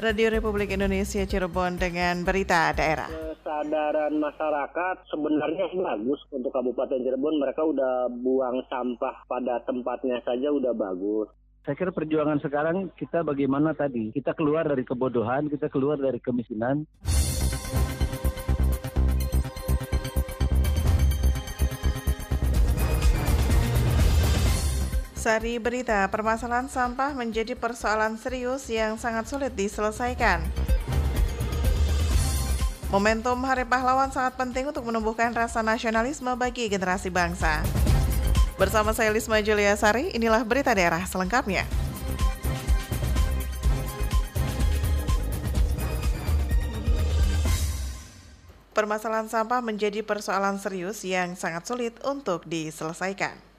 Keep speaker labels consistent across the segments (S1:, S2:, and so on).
S1: Radio Republik Indonesia Cirebon dengan berita daerah.
S2: Kesadaran masyarakat sebenarnya bagus untuk Kabupaten Cirebon. Mereka udah buang sampah pada tempatnya saja udah bagus.
S3: Saya kira perjuangan sekarang kita bagaimana tadi? Kita keluar dari kebodohan, kita keluar dari kemiskinan.
S1: Sari berita, permasalahan sampah menjadi persoalan serius yang sangat sulit diselesaikan. Momentum Hari Pahlawan sangat penting untuk menumbuhkan rasa nasionalisme bagi generasi bangsa. Bersama saya Lisma Julia Sari, inilah berita daerah selengkapnya. Permasalahan sampah menjadi persoalan serius yang sangat sulit untuk diselesaikan.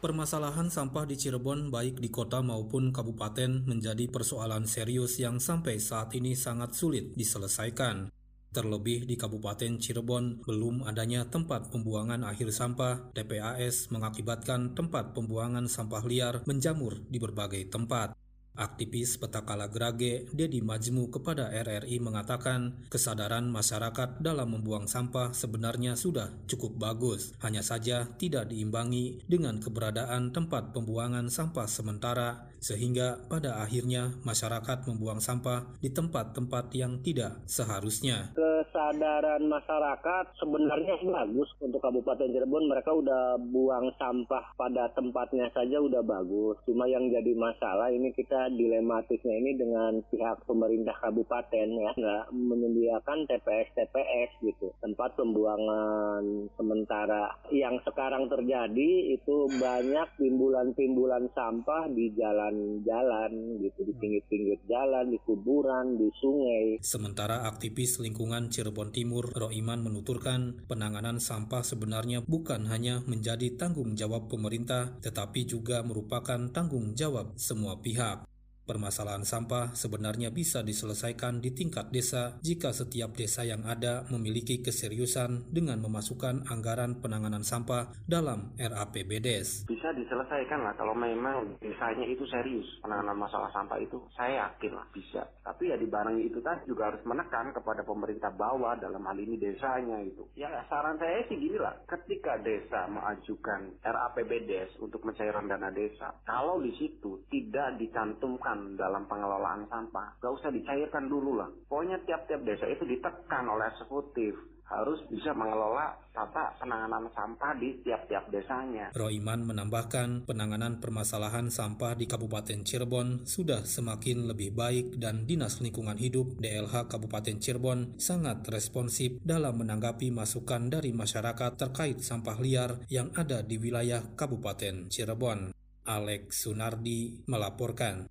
S4: Permasalahan sampah di Cirebon baik di kota maupun kabupaten menjadi persoalan serius yang sampai saat ini sangat sulit diselesaikan. Terlebih di Kabupaten Cirebon belum adanya tempat pembuangan akhir sampah, TPAS mengakibatkan tempat pembuangan sampah liar menjamur di berbagai tempat. Aktivis Petakala Grage, Dedi Majmu kepada RRI mengatakan kesadaran masyarakat dalam membuang sampah sebenarnya sudah cukup bagus, hanya saja tidak diimbangi dengan keberadaan tempat pembuangan sampah sementara sehingga pada akhirnya masyarakat membuang sampah di tempat-tempat yang tidak seharusnya.
S2: Kesadaran masyarakat sebenarnya bagus untuk Kabupaten Cirebon. Mereka udah buang sampah pada tempatnya saja udah bagus. Cuma yang jadi masalah ini kita dilematisnya ini dengan pihak pemerintah kabupaten ya nggak menyediakan TPS TPS gitu tempat pembuangan sementara yang sekarang terjadi itu banyak timbulan-timbulan sampah di jalan-jalan gitu di pinggir-pinggir jalan di kuburan di sungai.
S4: Sementara aktivis lingkungan Cirebon Timur Roiman menuturkan penanganan sampah sebenarnya bukan hanya menjadi tanggung jawab pemerintah tetapi juga merupakan tanggung jawab semua pihak Permasalahan sampah sebenarnya bisa diselesaikan di tingkat desa jika setiap desa yang ada memiliki keseriusan dengan memasukkan anggaran penanganan sampah dalam RAPBDes.
S5: Bisa diselesaikan lah kalau memang desanya itu serius penanganan masalah sampah itu. Saya yakin lah bisa. Tapi ya dibarengi itu kan juga harus menekan kepada pemerintah bawah dalam hal ini desanya itu. Ya saran saya sih gini lah, ketika desa mengajukan RAPBDes untuk pencairan dana desa, kalau di situ tidak dicantumkan dalam pengelolaan sampah. Gak usah dicairkan dulu lah. Pokoknya tiap-tiap desa itu ditekan oleh eksekutif harus bisa mengelola tata penanganan sampah di tiap-tiap desanya.
S4: Roiman menambahkan penanganan permasalahan sampah di Kabupaten Cirebon sudah semakin lebih baik dan Dinas Lingkungan Hidup DLH Kabupaten Cirebon sangat responsif dalam menanggapi masukan dari masyarakat terkait sampah liar yang ada di wilayah Kabupaten Cirebon. Alex Sunardi melaporkan.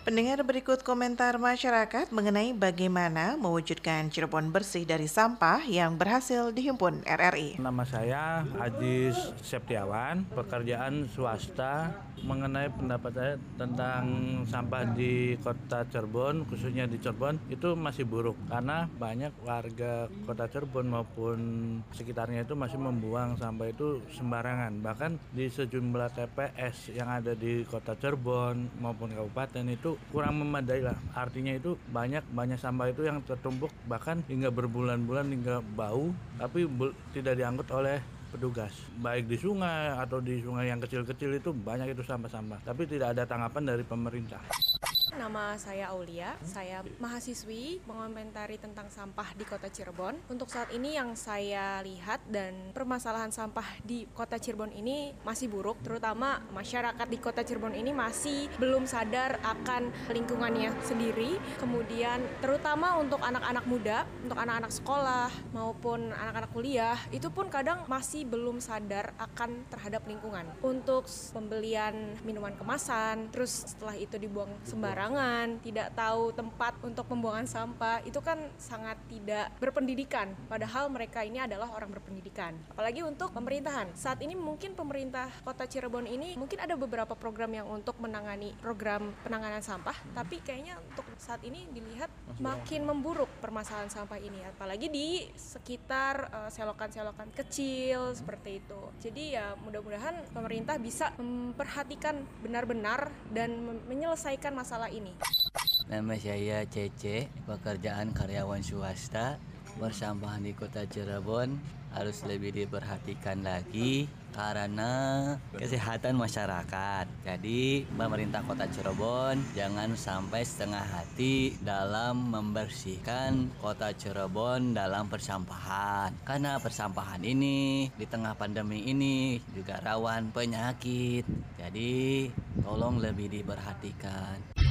S1: Pendengar berikut komentar masyarakat mengenai bagaimana mewujudkan Cirebon bersih dari sampah yang berhasil dihimpun RRI.
S6: Nama saya Ajis Septiawan, pekerjaan swasta mengenai pendapat saya tentang sampah di kota Cirebon, khususnya di Cirebon, itu masih buruk karena banyak warga kota Cirebon maupun sekitarnya itu masih membuang sampah itu sembarangan. Bahkan di sejumlah TPS yang ada di kota Cirebon maupun kabupaten itu kurang memadai lah. Artinya itu banyak banyak sampah itu yang tertumpuk bahkan hingga berbulan-bulan hingga bau tapi tidak diangkut oleh petugas. Baik di sungai atau di sungai yang kecil-kecil itu banyak itu sampah-sampah tapi tidak ada tanggapan dari pemerintah
S7: Nama saya Aulia, saya mahasiswi mengomentari tentang sampah di kota Cirebon. Untuk saat ini yang saya lihat dan permasalahan sampah di kota Cirebon ini masih buruk, terutama masyarakat di kota Cirebon ini masih belum sadar akan lingkungannya sendiri. Kemudian terutama untuk anak-anak muda, untuk anak-anak sekolah maupun anak-anak kuliah, itu pun kadang masih belum sadar akan terhadap lingkungan. Untuk pembelian minuman kemasan, terus setelah itu dibuang sembarangan sembarangan, tidak tahu tempat untuk pembuangan sampah, itu kan sangat tidak berpendidikan. Padahal mereka ini adalah orang berpendidikan. Apalagi untuk pemerintahan. Saat ini mungkin pemerintah Kota Cirebon ini mungkin ada beberapa program yang untuk menangani program penanganan sampah, tapi kayaknya untuk saat ini dilihat makin memburuk permasalahan sampah ini, apalagi di sekitar uh, selokan-selokan kecil seperti itu. Jadi ya mudah-mudahan pemerintah bisa memperhatikan benar-benar dan menyelesaikan masalah ini.
S8: Nama saya Cece, pekerjaan karyawan swasta, bersampahan di kota Cirebon harus lebih diperhatikan lagi karena kesehatan masyarakat. Jadi pemerintah kota Cirebon jangan sampai setengah hati dalam membersihkan kota Cirebon dalam persampahan. Karena persampahan ini di tengah pandemi ini juga rawan penyakit. Jadi tolong lebih diperhatikan.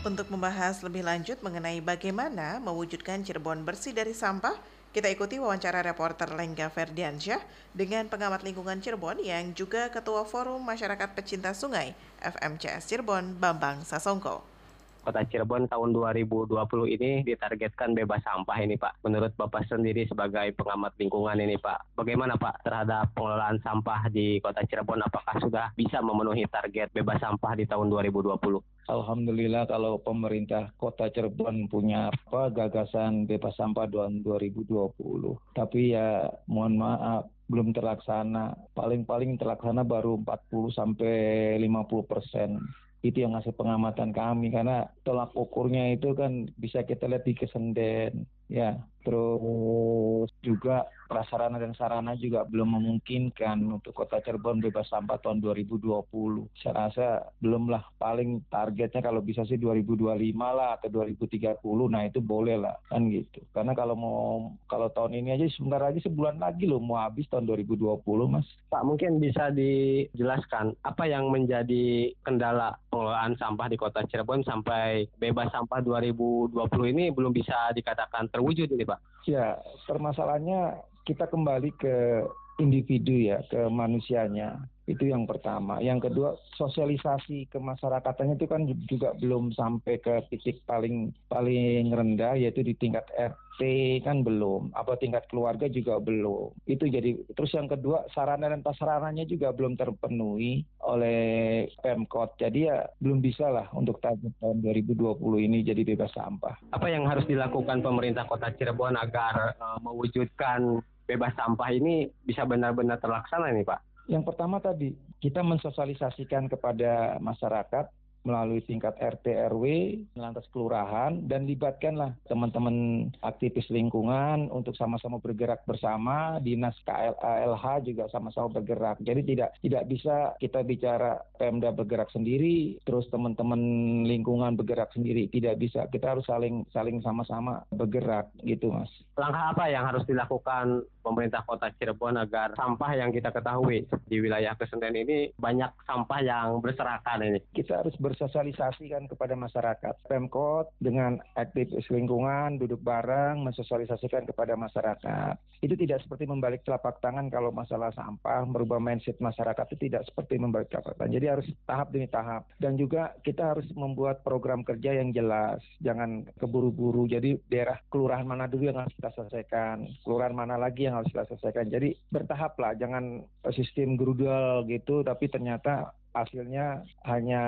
S1: Untuk membahas lebih lanjut mengenai bagaimana mewujudkan Cirebon bersih dari sampah, kita ikuti wawancara reporter Lengga Ferdiansyah dengan pengamat lingkungan Cirebon yang juga Ketua Forum Masyarakat Pecinta Sungai FMCS Cirebon, Bambang Sasongko.
S9: Kota Cirebon tahun 2020 ini ditargetkan bebas sampah ini Pak. Menurut Bapak sendiri sebagai pengamat lingkungan ini Pak, bagaimana Pak terhadap pengelolaan sampah di Kota Cirebon? Apakah sudah bisa memenuhi target bebas sampah di tahun 2020?
S10: Alhamdulillah kalau pemerintah Kota Cirebon punya apa gagasan bebas sampah tahun 2020. Tapi ya mohon maaf belum terlaksana. Paling-paling terlaksana baru 40 sampai 50 persen itu yang ngasih pengamatan kami karena tolak ukurnya itu kan bisa kita lihat di kesenden ya terus juga prasarana dan sarana juga belum memungkinkan untuk kota Cirebon bebas sampah tahun 2020. Saya rasa belumlah paling targetnya kalau bisa sih 2025 lah atau 2030. Nah itu boleh lah kan gitu. Karena kalau mau kalau tahun ini aja sebentar lagi sebulan lagi loh mau habis tahun 2020 mas.
S9: Pak mungkin bisa dijelaskan apa yang menjadi kendala pengelolaan sampah di kota Cirebon sampai bebas sampah 2020 ini belum bisa dikatakan terwujud ini Pak?
S10: Ya permasalahannya kita kembali ke individu ya, ke manusianya. Itu yang pertama. Yang kedua, sosialisasi ke masyarakatnya itu kan juga belum sampai ke titik paling paling rendah yaitu di tingkat RT kan belum. Apa tingkat keluarga juga belum. Itu jadi terus yang kedua, sarana dan prasarananya juga belum terpenuhi oleh Pemkot. Jadi ya belum bisa lah untuk target tahun 2020 ini jadi bebas sampah.
S9: Apa yang harus dilakukan pemerintah Kota Cirebon agar uh, mewujudkan bebas sampah ini bisa benar-benar terlaksana nih Pak?
S10: Yang pertama tadi, kita mensosialisasikan kepada masyarakat melalui tingkat RT RW, lantas kelurahan dan libatkanlah teman-teman aktivis lingkungan untuk sama-sama bergerak bersama, dinas KLH juga sama-sama bergerak. Jadi tidak tidak bisa kita bicara Pemda bergerak sendiri, terus teman-teman lingkungan bergerak sendiri, tidak bisa. Kita harus saling saling sama-sama bergerak gitu, Mas.
S9: Langkah apa yang harus dilakukan pemerintah Kota Cirebon agar sampah yang kita ketahui di wilayah Kesenden ini banyak sampah yang berserakan ini?
S10: Kita harus ber bersosialisasikan kepada masyarakat. Pemkot dengan aktivis lingkungan duduk bareng mensosialisasikan kepada masyarakat. Itu tidak seperti membalik telapak tangan kalau masalah sampah, merubah mindset masyarakat itu tidak seperti membalik telapak tangan. Jadi harus tahap demi tahap. Dan juga kita harus membuat program kerja yang jelas. Jangan keburu-buru. Jadi daerah kelurahan mana dulu yang harus kita selesaikan. Kelurahan mana lagi yang harus kita selesaikan. Jadi bertahap lah. Jangan sistem gerudal gitu. Tapi ternyata hasilnya hanya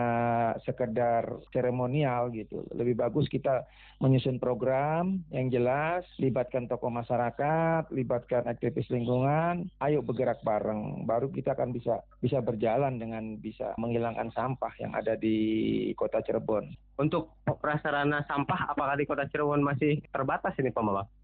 S10: sekedar seremonial gitu. Lebih bagus kita menyusun program yang jelas, libatkan tokoh masyarakat, libatkan aktivis lingkungan, ayo bergerak bareng. Baru kita akan bisa bisa berjalan dengan bisa menghilangkan sampah yang ada di Kota Cirebon.
S9: Untuk prasarana sampah apakah di Kota Cirebon masih terbatas ini Pak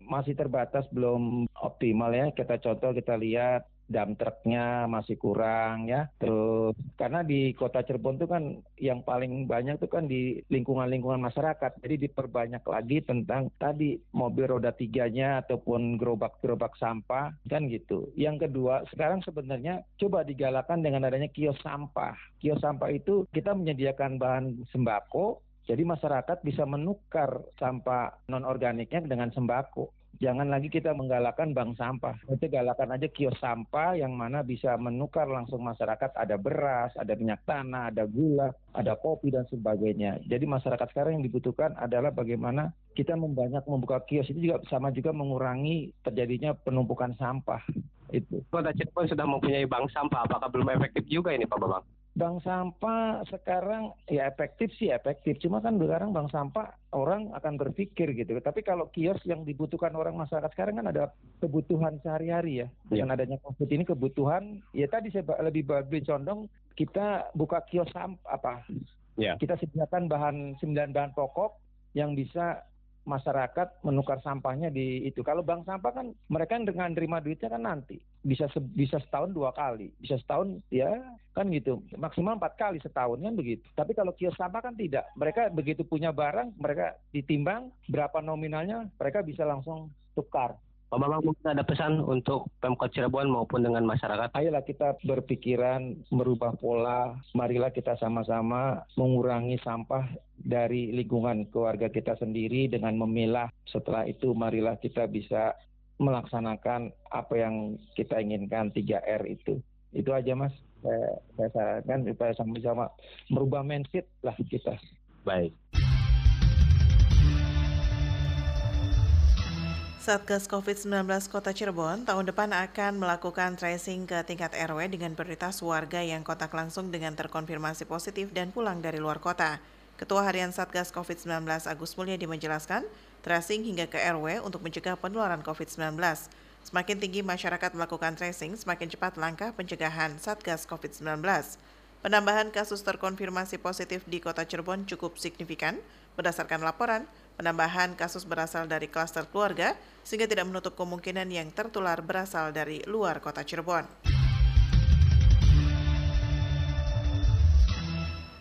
S10: Masih terbatas belum optimal ya. Kita contoh kita lihat dump truknya masih kurang ya. Terus karena di kota Cirebon itu kan yang paling banyak itu kan di lingkungan-lingkungan masyarakat. Jadi diperbanyak lagi tentang tadi mobil roda tiganya ataupun gerobak-gerobak sampah kan gitu. Yang kedua sekarang sebenarnya coba digalakan dengan adanya kios sampah. Kios sampah itu kita menyediakan bahan sembako jadi masyarakat bisa menukar sampah non organiknya dengan sembako Jangan lagi kita menggalakkan bank sampah. Kita galakan aja kios sampah yang mana bisa menukar langsung masyarakat. Ada beras, ada minyak tanah, ada gula, ada kopi dan sebagainya. Jadi masyarakat sekarang yang dibutuhkan adalah bagaimana kita membanyak membuka kios itu juga sama juga mengurangi terjadinya penumpukan sampah itu.
S9: Kota Cirebon sudah mempunyai bank sampah, apakah belum efektif juga ini Pak Bambang?
S10: Bank sampah sekarang ya efektif sih efektif, cuma kan sekarang bank sampah orang akan berpikir gitu. Tapi kalau kios yang dibutuhkan orang masyarakat sekarang kan ada kebutuhan sehari-hari ya. Dengan adanya COVID ini kebutuhan, ya tadi saya lebih lebih condong kita buka kios sampah apa?
S9: Ya.
S10: Kita sediakan bahan sembilan bahan pokok yang bisa masyarakat menukar sampahnya di itu. Kalau bank sampah kan mereka dengan terima duitnya kan nanti bisa se, bisa setahun dua kali, bisa setahun ya kan gitu maksimal empat kali setahun kan begitu. Tapi kalau kios sampah kan tidak. Mereka begitu punya barang mereka ditimbang berapa nominalnya mereka bisa langsung tukar.
S9: Pak Bambang mungkin ada pesan untuk Pemkot Cirebon maupun dengan masyarakat.
S10: Ayolah kita berpikiran merubah pola. Marilah kita sama-sama mengurangi sampah dari lingkungan keluarga kita sendiri dengan memilah. Setelah itu marilah kita bisa melaksanakan apa yang kita inginkan 3R itu. Itu aja Mas. Saya, saya sarankan supaya sama-sama merubah mindset lah kita.
S9: Baik.
S1: Satgas COVID-19 Kota Cirebon tahun depan akan melakukan tracing ke tingkat RW dengan prioritas warga yang kontak langsung dengan terkonfirmasi positif dan pulang dari luar kota. Ketua Harian Satgas COVID-19 Agus Mulyadi menjelaskan, tracing hingga ke RW untuk mencegah penularan COVID-19. Semakin tinggi masyarakat melakukan tracing, semakin cepat langkah pencegahan Satgas COVID-19. Penambahan kasus terkonfirmasi positif di Kota Cirebon cukup signifikan berdasarkan laporan Penambahan kasus berasal dari klaster keluarga sehingga tidak menutup kemungkinan yang tertular berasal dari luar kota Cirebon.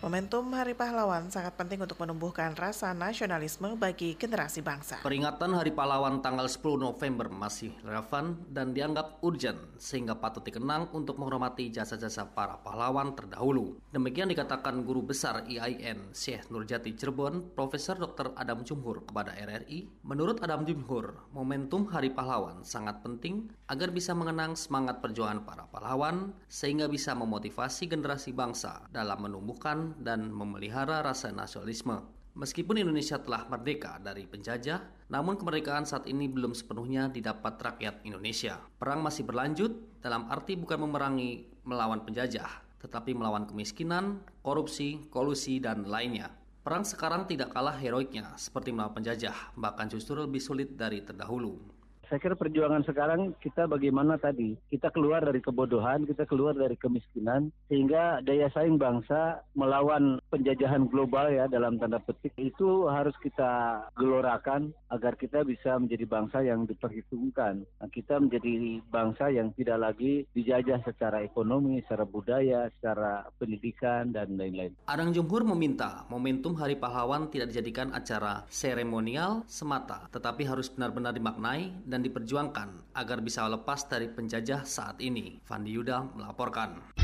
S1: Momentum Hari Pahlawan sangat penting untuk menumbuhkan rasa nasionalisme bagi generasi bangsa.
S11: Peringatan Hari Pahlawan tanggal 10 November masih relevan dan dianggap urgent sehingga patut dikenang untuk menghormati jasa-jasa para pahlawan terdahulu. Demikian dikatakan Guru Besar IAIN Syekh Nurjati Cirebon, Profesor Dr. Adam Jumhur kepada RRI. Menurut Adam Jumhur, momentum Hari Pahlawan sangat penting agar bisa mengenang semangat perjuangan para pahlawan sehingga bisa memotivasi generasi bangsa dalam menumbuhkan dan memelihara rasa nasionalisme. Meskipun Indonesia telah merdeka dari penjajah, namun kemerdekaan saat ini belum sepenuhnya didapat rakyat Indonesia. Perang masih berlanjut dalam arti bukan memerangi melawan penjajah, tetapi melawan kemiskinan, korupsi, kolusi, dan lainnya. Perang sekarang tidak kalah heroiknya seperti melawan penjajah, bahkan justru lebih sulit dari terdahulu
S3: saya kira perjuangan sekarang kita bagaimana tadi kita keluar dari kebodohan, kita keluar dari kemiskinan sehingga daya saing bangsa melawan penjajahan global ya dalam tanda petik itu harus kita gelorakan agar kita bisa menjadi bangsa yang diperhitungkan. Nah, kita menjadi bangsa yang tidak lagi dijajah secara ekonomi, secara budaya, secara pendidikan dan lain-lain.
S11: Adang Jumhur meminta momentum Hari Pahlawan tidak dijadikan acara seremonial semata, tetapi harus benar-benar dimaknai dan dan diperjuangkan agar bisa lepas dari penjajah saat ini. Fandi Yuda melaporkan.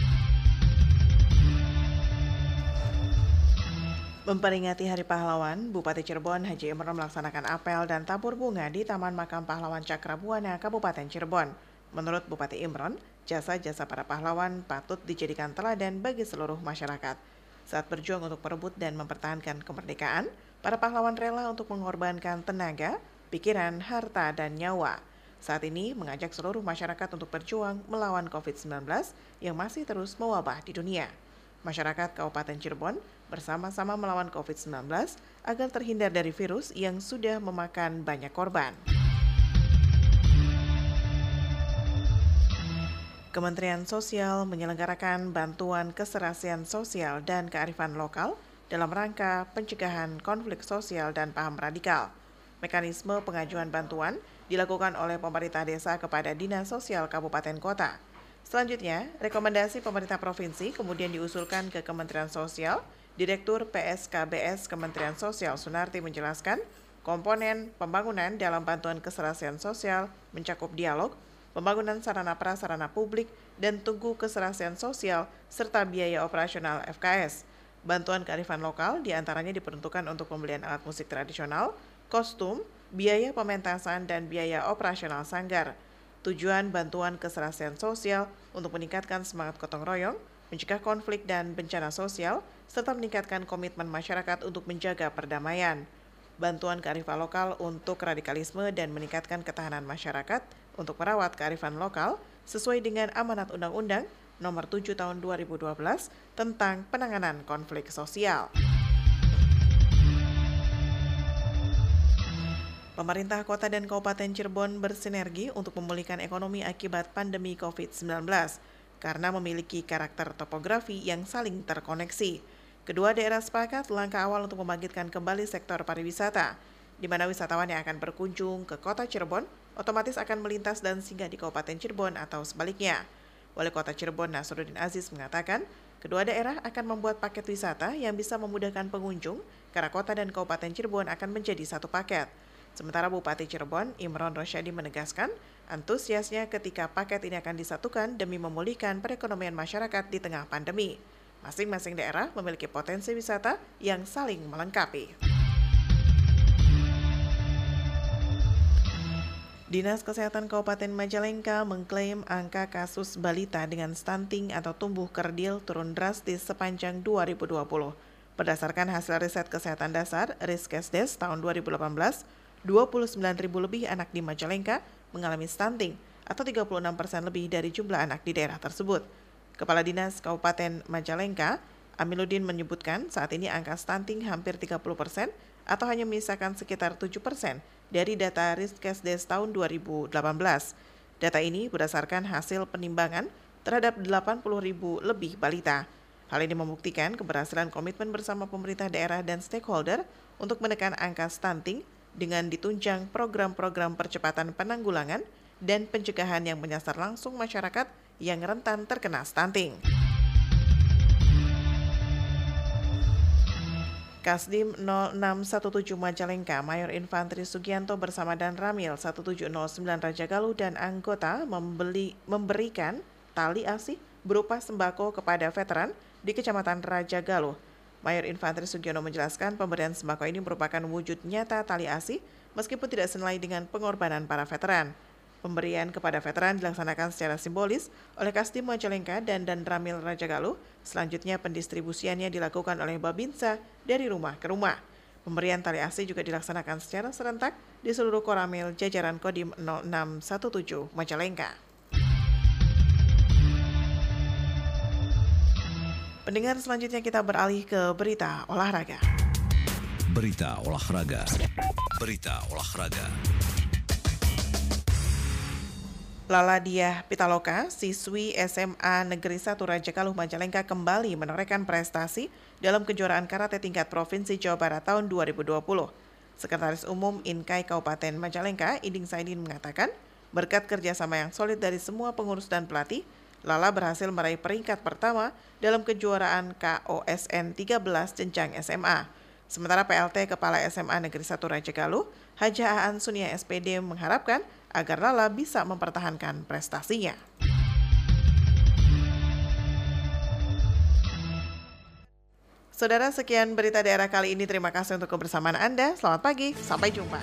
S1: Memperingati Hari Pahlawan, Bupati Cirebon Haji Imron melaksanakan apel dan tabur bunga di Taman Makam Pahlawan Cakrabuana, Kabupaten Cirebon. Menurut Bupati Imron, jasa-jasa para pahlawan patut dijadikan teladan bagi seluruh masyarakat. Saat berjuang untuk merebut dan mempertahankan kemerdekaan, para pahlawan rela untuk mengorbankan tenaga, pikiran, harta, dan nyawa. Saat ini mengajak seluruh masyarakat untuk berjuang melawan COVID-19 yang masih terus mewabah di dunia. Masyarakat Kabupaten Cirebon bersama-sama melawan COVID-19 agar terhindar dari virus yang sudah memakan banyak korban. Kementerian Sosial menyelenggarakan bantuan keserasian sosial dan kearifan lokal dalam rangka pencegahan konflik sosial dan paham radikal. Mekanisme pengajuan bantuan dilakukan oleh pemerintah desa kepada Dinas Sosial Kabupaten Kota. Selanjutnya, rekomendasi pemerintah provinsi kemudian diusulkan ke Kementerian Sosial. Direktur PSKBS Kementerian Sosial Sunarti menjelaskan, komponen pembangunan dalam bantuan keserasian sosial mencakup dialog, pembangunan sarana prasarana publik, dan tunggu keserasian sosial serta biaya operasional FKS. Bantuan kearifan lokal di antaranya diperuntukkan untuk pembelian alat musik tradisional, kostum, biaya pementasan, dan biaya operasional sanggar. Tujuan bantuan keserasian sosial untuk meningkatkan semangat gotong royong, mencegah konflik dan bencana sosial, serta meningkatkan komitmen masyarakat untuk menjaga perdamaian. Bantuan kearifan lokal untuk radikalisme dan meningkatkan ketahanan masyarakat untuk merawat kearifan lokal sesuai dengan amanat Undang-Undang Nomor 7 Tahun 2012 tentang penanganan konflik sosial. Pemerintah Kota dan Kabupaten Cirebon bersinergi untuk memulihkan ekonomi akibat pandemi COVID-19 karena memiliki karakter topografi yang saling terkoneksi. Kedua daerah sepakat langkah awal untuk membangkitkan kembali sektor pariwisata, di mana wisatawan yang akan berkunjung ke kota Cirebon otomatis akan melintas dan singgah di Kabupaten Cirebon atau sebaliknya. Wali Kota Cirebon Nasruddin Aziz mengatakan, kedua daerah akan membuat paket wisata yang bisa memudahkan pengunjung karena kota dan Kabupaten Cirebon akan menjadi satu paket. Sementara Bupati Cirebon, Imron Rosyadi menegaskan, antusiasnya ketika paket ini akan disatukan demi memulihkan perekonomian masyarakat di tengah pandemi. Masing-masing daerah memiliki potensi wisata yang saling melengkapi. Dinas Kesehatan Kabupaten Majalengka mengklaim angka kasus balita dengan stunting atau tumbuh kerdil turun drastis sepanjang 2020. Berdasarkan hasil riset kesehatan dasar Riskesdes tahun 2018, 29 ribu lebih anak di Majalengka mengalami stunting atau 36 persen lebih dari jumlah anak di daerah tersebut. Kepala Dinas Kabupaten Majalengka, Amiluddin menyebutkan saat ini angka stunting hampir 30 persen atau hanya menyisakan sekitar 7 persen dari data Riskesdes tahun 2018. Data ini berdasarkan hasil penimbangan terhadap 80 ribu lebih balita. Hal ini membuktikan keberhasilan komitmen bersama pemerintah daerah dan stakeholder untuk menekan angka stunting dengan ditunjang program-program percepatan penanggulangan dan pencegahan yang menyasar langsung masyarakat yang rentan terkena stunting. Kasdim 0617 Majalengka, Mayor Infantri Sugianto bersama Dan Ramil 1709 Raja Galuh dan anggota membeli, memberikan tali asih berupa sembako kepada veteran di Kecamatan Raja Galuh. Mayor Infantri Sugiono menjelaskan pemberian sembako ini merupakan wujud nyata tali asih meskipun tidak senilai dengan pengorbanan para veteran. Pemberian kepada veteran dilaksanakan secara simbolis oleh Kasdim Majalengka dan Dan Ramil Raja Galuh. Selanjutnya pendistribusiannya dilakukan oleh Babinsa dari rumah ke rumah. Pemberian tali asih juga dilaksanakan secara serentak di seluruh Koramil jajaran Kodim 0617 Majalengka. Pendengar selanjutnya kita beralih ke berita olahraga.
S12: Berita olahraga. Berita olahraga.
S1: Lala Diah Pitaloka, siswi SMA Negeri 1 Raja Galuh Majalengka kembali menorehkan prestasi dalam kejuaraan karate tingkat Provinsi Jawa Barat tahun 2020. Sekretaris Umum Inkai Kabupaten Majalengka, Iding Saidin mengatakan, berkat kerjasama yang solid dari semua pengurus dan pelatih, Lala berhasil meraih peringkat pertama dalam kejuaraan KOSN 13 jenjang SMA. Sementara PLT Kepala SMA Negeri 1 Raja Galuh, Haja Aan Sunia SPD mengharapkan agar Lala bisa mempertahankan prestasinya. Saudara, sekian berita daerah kali ini. Terima kasih untuk kebersamaan Anda. Selamat pagi, sampai jumpa.